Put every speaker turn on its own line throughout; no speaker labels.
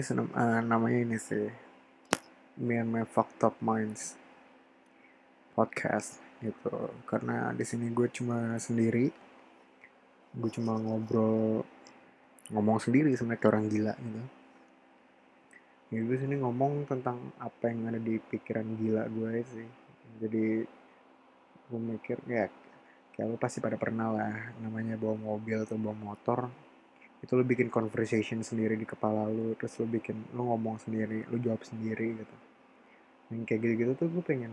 ini uh, namanya ini sih. Me and My Fucked Minds podcast gitu. Karena di sini gue cuma sendiri. Gue cuma ngobrol ngomong sendiri sama kayak orang gila gitu. Ya gue sini ngomong tentang apa yang ada di pikiran gila gue sih. Jadi gue mikir ya kayak lo pasti pada pernah lah namanya bawa mobil atau bawa motor itu lo bikin conversation sendiri di kepala lo terus lo bikin lo ngomong sendiri lo jawab sendiri gitu. Yang kayak gitu-gitu tuh gue pengen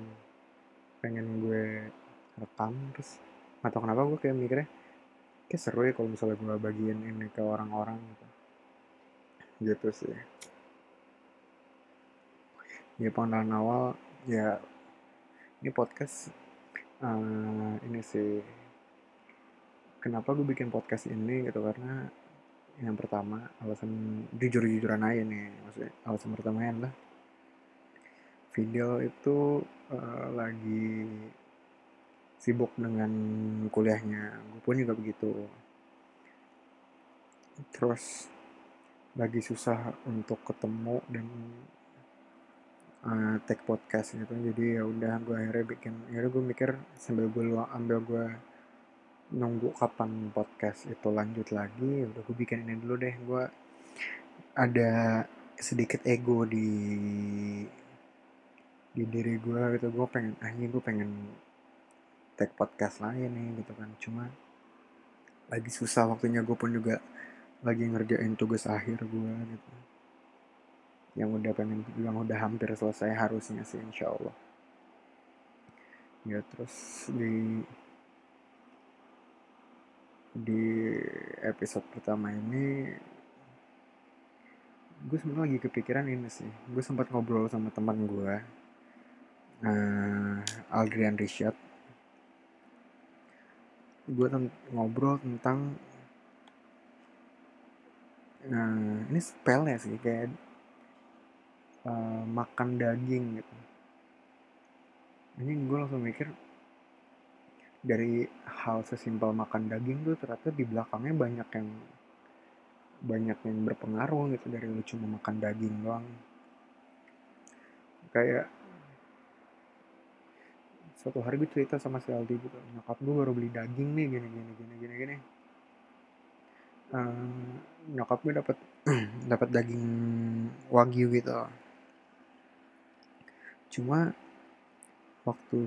pengen gue rekam terus atau kenapa gue kayak mikirnya kayak seru ya kalau misalnya gue bagiin ini ke orang-orang gitu. Gitu sih. Ya pengenalan awal ya ini podcast uh, ini sih kenapa gue bikin podcast ini gitu? Karena yang pertama alasan jujur-jujuran aja nih maksudnya alasan pertama adalah video itu uh, lagi sibuk dengan kuliahnya. Gue pun juga begitu. Terus lagi susah untuk ketemu dan uh, take podcast gitu. Jadi ya udah gue akhirnya bikin ya gue mikir sambil gue ambil gue nunggu kapan podcast itu lanjut lagi. Udah gue bikin ini dulu deh. Gue ada sedikit ego di di diri gue gitu. Gue pengen anjing gue pengen take podcast lain nih gitu kan. Cuma lagi susah waktunya. Gue pun juga lagi ngerjain tugas akhir gue gitu. Yang udah pengen yang udah hampir selesai harusnya sih insya Allah. Ya terus di di episode pertama ini gue sebenarnya lagi kepikiran ini sih. Gue sempat ngobrol sama teman gue uh, Aldrian Richard. Gue ngobrol tentang uh, ini spell ya sih kayak uh, makan daging gitu. Ini gue langsung mikir dari hal sesimpel makan daging tuh ternyata di belakangnya banyak yang banyak yang berpengaruh gitu dari lu cuma makan daging doang. Kayak suatu hari gue cerita sama si Aldi gitu nyokap gue baru beli daging nih gini gini gini gini gini. Uh, nyokap gue dapat dapat daging wagyu gitu. Cuma waktu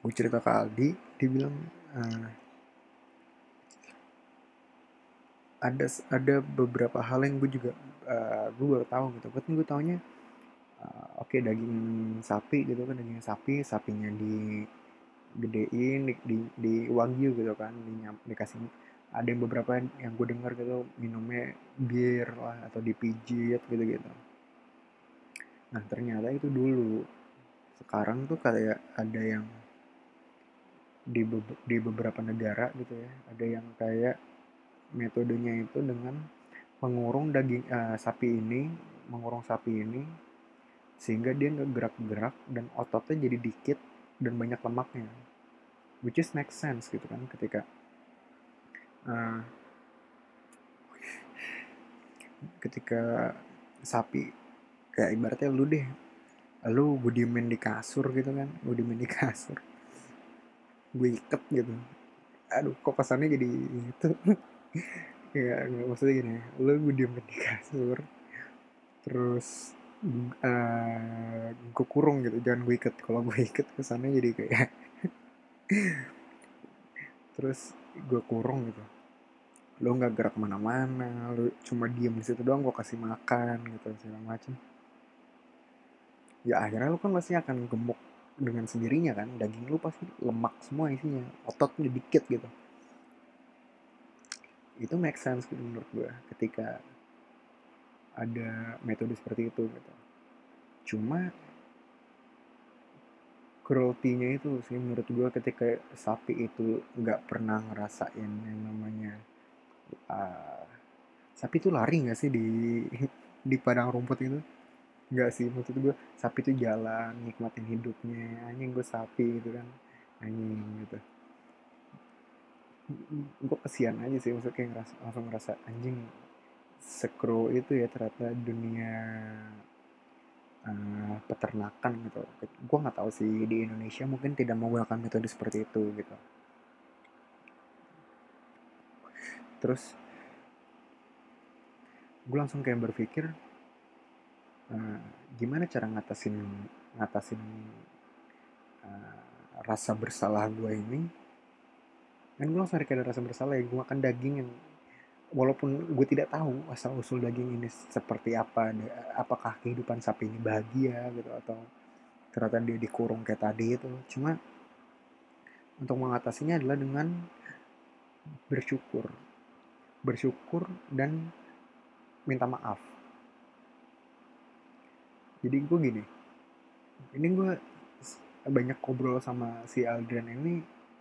gue cerita ke Aldi dia bilang uh, ada ada beberapa hal yang gue juga uh, gue baru tahu gitu. Kan gue taunya uh, oke okay, daging sapi gitu kan daging sapi sapinya di gedein di, di, di wagyu gitu kan di, dikasih ada yang beberapa yang gue dengar gitu minumnya bir lah atau dipijit gitu gitu nah ternyata itu dulu. Sekarang tuh kayak ada yang di be di beberapa negara gitu ya. Ada yang kayak metodenya itu dengan mengurung daging uh, sapi ini mengurung sapi ini sehingga dia nggak gerak-gerak dan ototnya jadi dikit dan banyak lemaknya. Which is make sense gitu kan ketika uh, ketika sapi kayak ibaratnya lu deh lu gue di kasur gitu kan gue di kasur gue iket gitu. Aduh kok kesannya jadi itu ya maksudnya gini lu gue diemin di kasur terus uh, gue kurung gitu jangan gue ikat kalau gue ikat kesannya jadi kayak terus gue kurung gitu. Lo nggak gerak mana-mana lo cuma diem di situ doang gue kasih makan gitu segala macam ya akhirnya lo kan pasti akan gemuk dengan sendirinya kan daging lo pasti lemak semua isinya ototnya dikit gitu. Itu make sense gitu menurut gue ketika ada metode seperti itu gitu. Cuma cruelty-nya itu sih menurut gue ketika sapi itu nggak pernah ngerasain yang namanya uh, sapi itu lari nggak sih di di padang rumput itu nggak sih maksud gue sapi itu jalan nikmatin hidupnya anjing gue sapi gitu kan anjing gitu. Gue kesian aja sih maksudnya kayak ngerasa, langsung ngerasa anjing sekru itu ya ternyata dunia uh, peternakan gitu. Gue nggak tahu sih di Indonesia mungkin tidak menggunakan metode seperti itu gitu. Terus gue langsung kayak berpikir uh, gimana cara ngatasin ngatasin uh, rasa bersalah gue ini? Kan gue langsung ada rasa bersalah ya gue makan daging yang walaupun gue tidak tahu asal usul daging ini seperti apa apakah kehidupan sapi ini bahagia gitu atau ternyata dia dikurung kayak tadi itu. Cuma untuk mengatasinya adalah dengan bersyukur. Bersyukur dan minta maaf jadi gue gini ini gue banyak ngobrol sama si Aldrian ini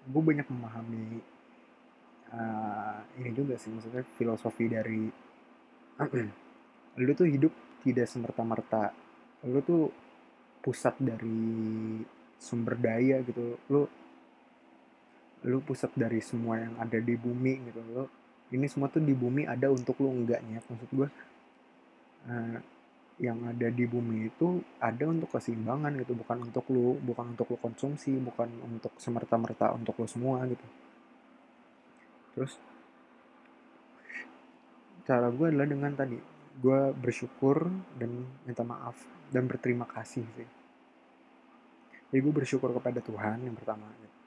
gue banyak memahami uh, ini juga sih maksudnya filosofi dari lu tuh hidup tidak semerta-merta. Lu tuh pusat dari sumber daya gitu. Lu lu pusat dari semua yang ada di bumi gitu. Lu ini semua tuh di bumi ada untuk lu enggaknya. Maksud gue uh, yang ada di bumi itu ada untuk keseimbangan gitu bukan untuk lu bukan untuk lu konsumsi bukan untuk semerta-merta untuk lu semua gitu. Terus cara gue adalah dengan tadi gue bersyukur dan minta maaf dan berterima kasih sih. Jadi gue bersyukur kepada Tuhan yang pertama gitu.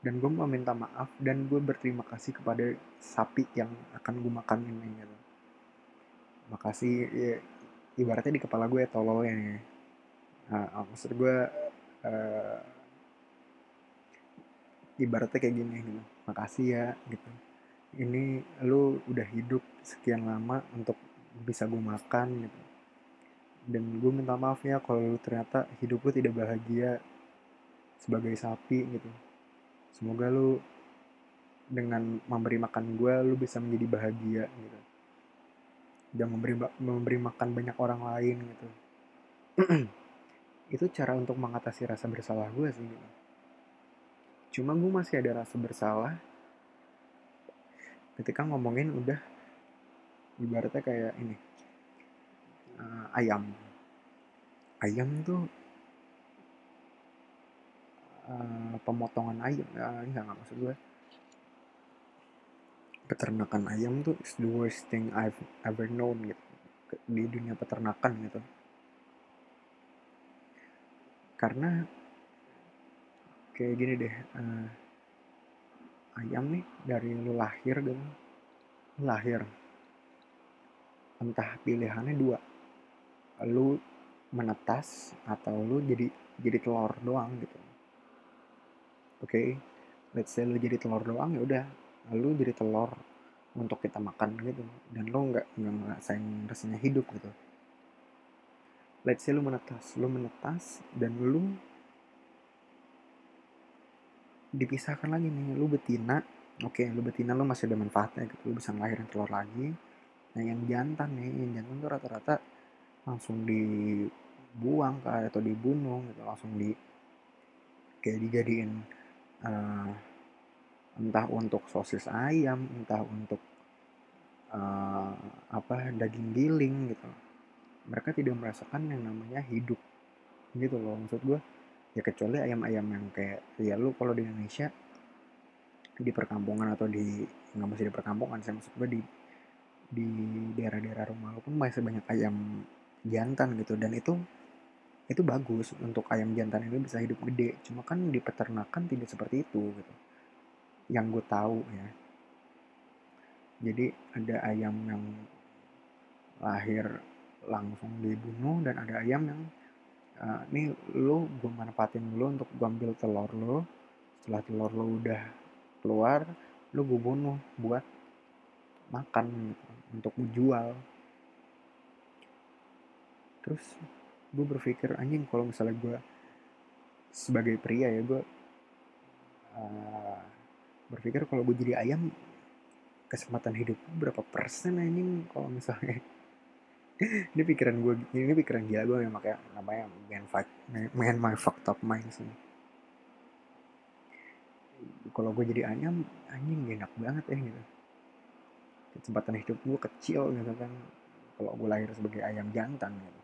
dan gue mau minta maaf dan gue berterima kasih kepada sapi yang akan gue makan ini gitu. Makasih ya, ibaratnya di kepala gue tololnya. Nah, maksud gue uh, ibaratnya kayak gini gitu. Makasih ya gitu. Ini lu udah hidup sekian lama untuk bisa gue makan gitu. Dan gue minta maaf ya kalau lu ternyata hidup lu tidak bahagia sebagai sapi gitu. Semoga lu dengan memberi makan gue lu bisa menjadi bahagia gitu dan memberi memberi makan banyak orang lain gitu. Itu cara untuk mengatasi rasa bersalah gue sih gitu. cuma gue masih ada rasa bersalah ketika ngomongin udah ibaratnya kayak ini uh, ayam. Ayam tuh uh, pemotongan ayam uh, enggak nggak maksud gue peternakan ayam tuh is the worst thing I've ever known gitu. Di dunia peternakan gitu. Karena kayak gini deh uh, ayam nih dari lu lahir gitu. Lahir. Entah pilihannya dua. Lu menetas atau lu jadi jadi telur doang gitu. Oke okay? let's say lu jadi telur doang ya udah. Lu jadi telur untuk kita makan gitu. Dan lo nggak nggak ngerasain rasanya hidup gitu. Let's say lu menetas lu menetas dan lu dipisahkan lagi nih lu betina oke okay, lu betina lu masih ada manfaatnya gitu. Lu bisa ngelahirin telur lagi. Nah yang jantan nih yang jantan tuh rata-rata langsung dibuang kayak atau dibunuh gitu langsung di kayak dijadiin uh, entah untuk sosis ayam entah untuk uh, apa daging giling gitu. Mereka tidak merasakan yang namanya hidup gitu loh maksud gue ya kecuali ayam-ayam yang kayak ya lu kalau di Indonesia di perkampungan atau di nggak masih di perkampungan saya maksud gue di di daerah-daerah rumah lu pun masih banyak ayam jantan gitu. Dan itu itu bagus untuk ayam jantan ini bisa hidup gede. Cuma kan di peternakan tidak seperti itu gitu yang gue tahu ya. Jadi ada ayam yang lahir langsung dibunuh dan ada ayam yang uh, nih lo gue manfaatin lo untuk gue ambil telur lo setelah telur lo udah keluar lo gue bunuh buat makan gitu, untuk dijual. Terus gue berpikir anjing kalau misalnya gue sebagai pria ya gue uh, berpikir kalau gue jadi ayam kesempatan hidup berapa persen ini kalau misalnya? Ini pikiran gue ini pikiran gila gue yang makanya namanya man fight man my fucked up mind sih. Kalau gue jadi ayam anjing enak banget ya gitu. Kesempatan hidup gue kecil gitu kan. Kalau gue lahir sebagai ayam jantan gitu.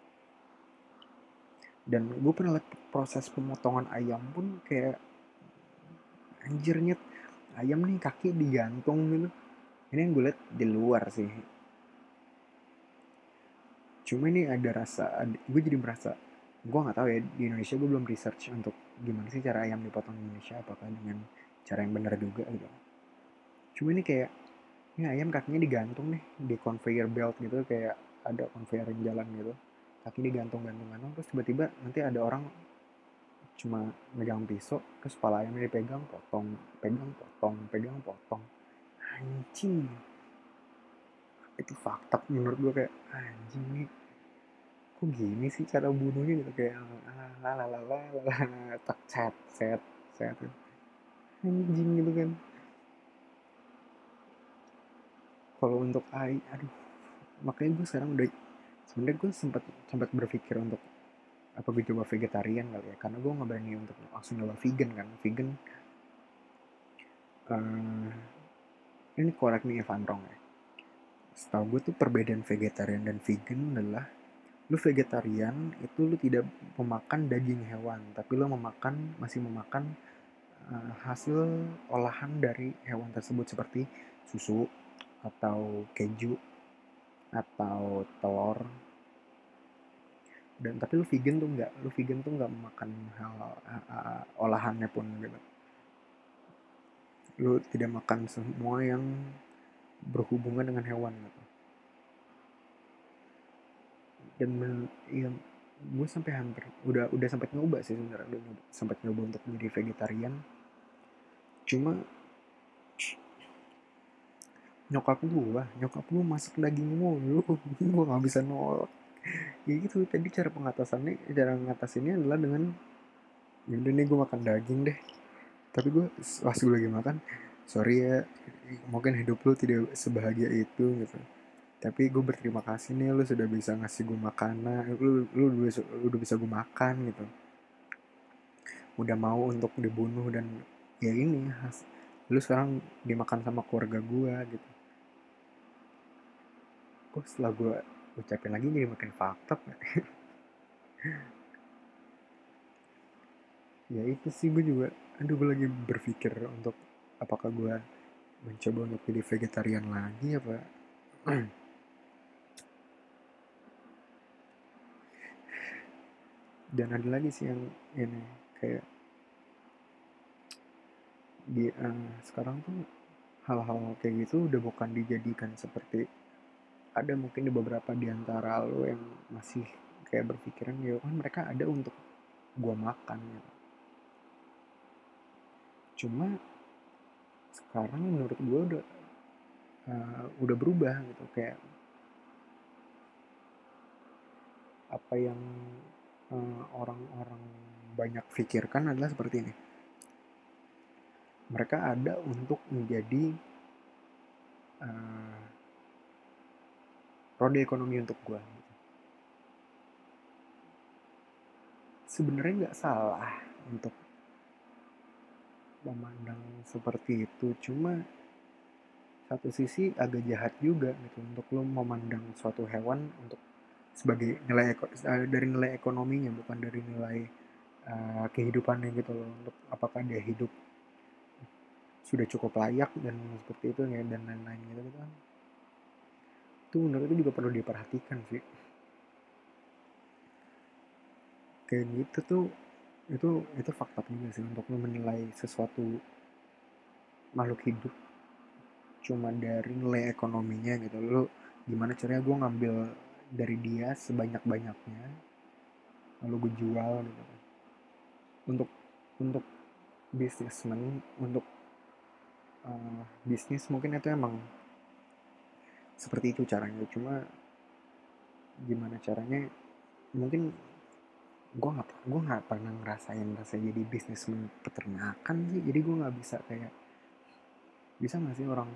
Dan gue pernah lihat proses pemotongan ayam pun kayak anjirnya ayam nih kaki digantung gitu. Ini yang gue lihat di luar sih. Cuma ini ada rasa gue jadi merasa gue nggak tahu ya di Indonesia gue belum research untuk gimana sih cara ayam dipotong di Indonesia apakah dengan cara yang benar juga gitu. Cuma ini kayak ini ayam kakinya digantung nih di conveyor belt gitu kayak ada conveyor yang jalan gitu. Kaki digantung gantung gantung terus tiba-tiba nanti ada orang cuma megang pisau terus kepala ayamnya dipegang potong pegang potong pegang potong. Anjing. Itu fakta menurut gue kayak anjing nih kok gini sih cara bunuhnya? Gitu kayak lalalala tak set set set. Anjing gitu kan. Kalau untuk ai aduh. Makanya gue sekarang udah sebenarnya gue sempat sempat berpikir untuk apa gue coba vegetarian kali ya? Karena gue nggak berani untuk langsung nyoba vegan kan. Vegan uh, ini korek nih Evan Rong ya. Setahu gue tuh perbedaan vegetarian dan vegan adalah lu vegetarian itu lu tidak memakan daging hewan tapi lu memakan masih memakan uh, hasil olahan dari hewan tersebut seperti susu atau keju atau telur dan tapi lu vegan tuh nggak lu vegan tuh nggak makan hal uh, olahannya pun gitu. Lu tidak makan semua yang berhubungan dengan hewan gitu. Dan men, ya, gue sampai hampir udah udah sempat nyoba sih sebenarnya udah sempat nyoba untuk menjadi vegetarian. Cuma nyokap gue nyokap gue masak daging mulu. Gue nggak bisa nolak ya gitu tadi cara pengatasannya cara ngatasinnya adalah dengan yaudah nih gue makan daging deh. Tapi gue pas gue lagi makan sorry ya mungkin hidup lu tidak sebahagia itu gitu. Tapi gue berterima kasih nih lu sudah bisa ngasih gue makanan lu lu, lu, lu udah bisa gue makan gitu. Udah mau untuk dibunuh dan ya ini has, lu sekarang dimakan sama keluarga gue gitu. Kok setelah gue ucapin lagi jadi makin fakta ya itu sih gue juga aduh gue lagi berpikir untuk apakah gue mencoba untuk jadi vegetarian lagi apa? Dan ada lagi sih yang ini kayak di uh, sekarang tuh hal-hal kayak gitu udah bukan dijadikan seperti ada mungkin di beberapa di antara lo yang masih kayak berpikiran ya kan mereka ada untuk gua makan gitu. Cuma sekarang menurut gua udah uh, udah berubah gitu kayak apa yang uh, orang-orang banyak pikirkan adalah seperti ini. Mereka ada untuk menjadi uh, roda ekonomi untuk gue sebenarnya nggak salah untuk memandang seperti itu. Cuma satu sisi agak jahat juga gitu untuk lo memandang suatu hewan untuk sebagai nilai eh, dari nilai ekonominya bukan dari nilai uh, kehidupannya gitu loh. Untuk apakah dia hidup sudah cukup layak dan seperti itu ya dan lain-lain gitu kan itu menurut juga perlu diperhatikan sih. Kayak gitu tuh itu itu fakta juga sih untuk menilai sesuatu makhluk hidup. Cuma dari nilai ekonominya gitu. Lo gimana caranya gue ngambil dari dia sebanyak banyaknya lalu gue jual gitu untuk untuk bisnismen untuk uh, bisnis mungkin itu emang seperti itu caranya cuma gimana caranya mungkin gue nggak gue nggak pernah ngerasain rasa jadi bisnismen peternakan sih. Jadi gue nggak bisa kayak bisa nggak sih orang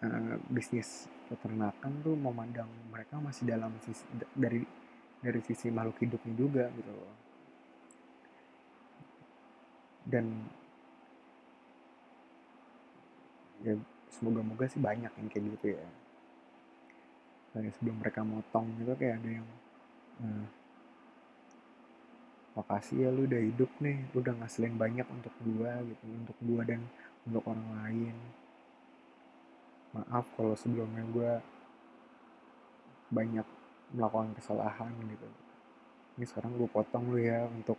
uh, bisnis peternakan tuh memandang mereka masih dalam sisi dari dari sisi makhluk hidupnya juga gitu loh. Dan ya semoga-moga sih banyak yang kayak gitu ya kayak sebelum mereka motong gitu kayak ada yang nah, makasih ya lu udah hidup nih lu udah ngasilin banyak untuk gua gitu untuk gua dan untuk orang lain. Maaf kalau sebelumnya gua banyak melakukan kesalahan gitu. Ini sekarang gue potong lu ya untuk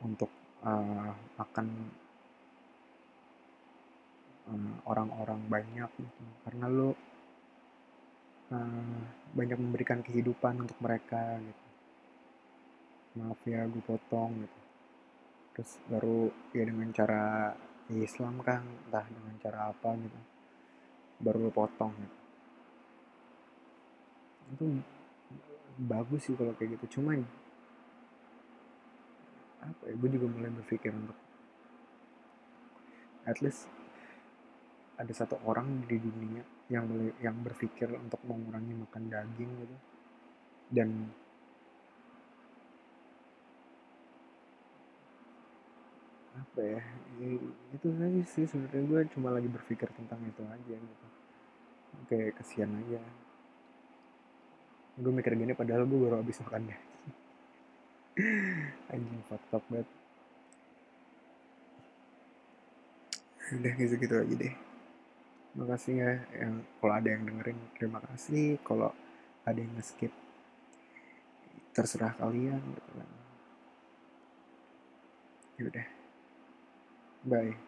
untuk uh, makan uh, orang-orang banyak gitu. Karena lu uh, banyak memberikan kehidupan untuk mereka gitu. Maaf ya gue potong gitu. Terus baru ya dengan cara Islam kan entah dengan cara apa gitu. Baru lo potong gitu. Itu bagus sih kalau kayak gitu. Cuman apa ya gue juga mulai berpikir untuk at least ada satu orang di dunia yang yang berpikir untuk mengurangi makan daging gitu. Dan apa ya itu aja sih sebenarnya gue cuma lagi berpikir tentang itu aja gitu. Oke kasihan aja. Gue mikir gini padahal gue baru habis makan deh anjing fucked up banget. Udah gitu gitu aja deh makasih ya yang kalau ada yang dengerin terima kasih. Kalau ada yang skip terserah kalian. Gitu kan yaudah bye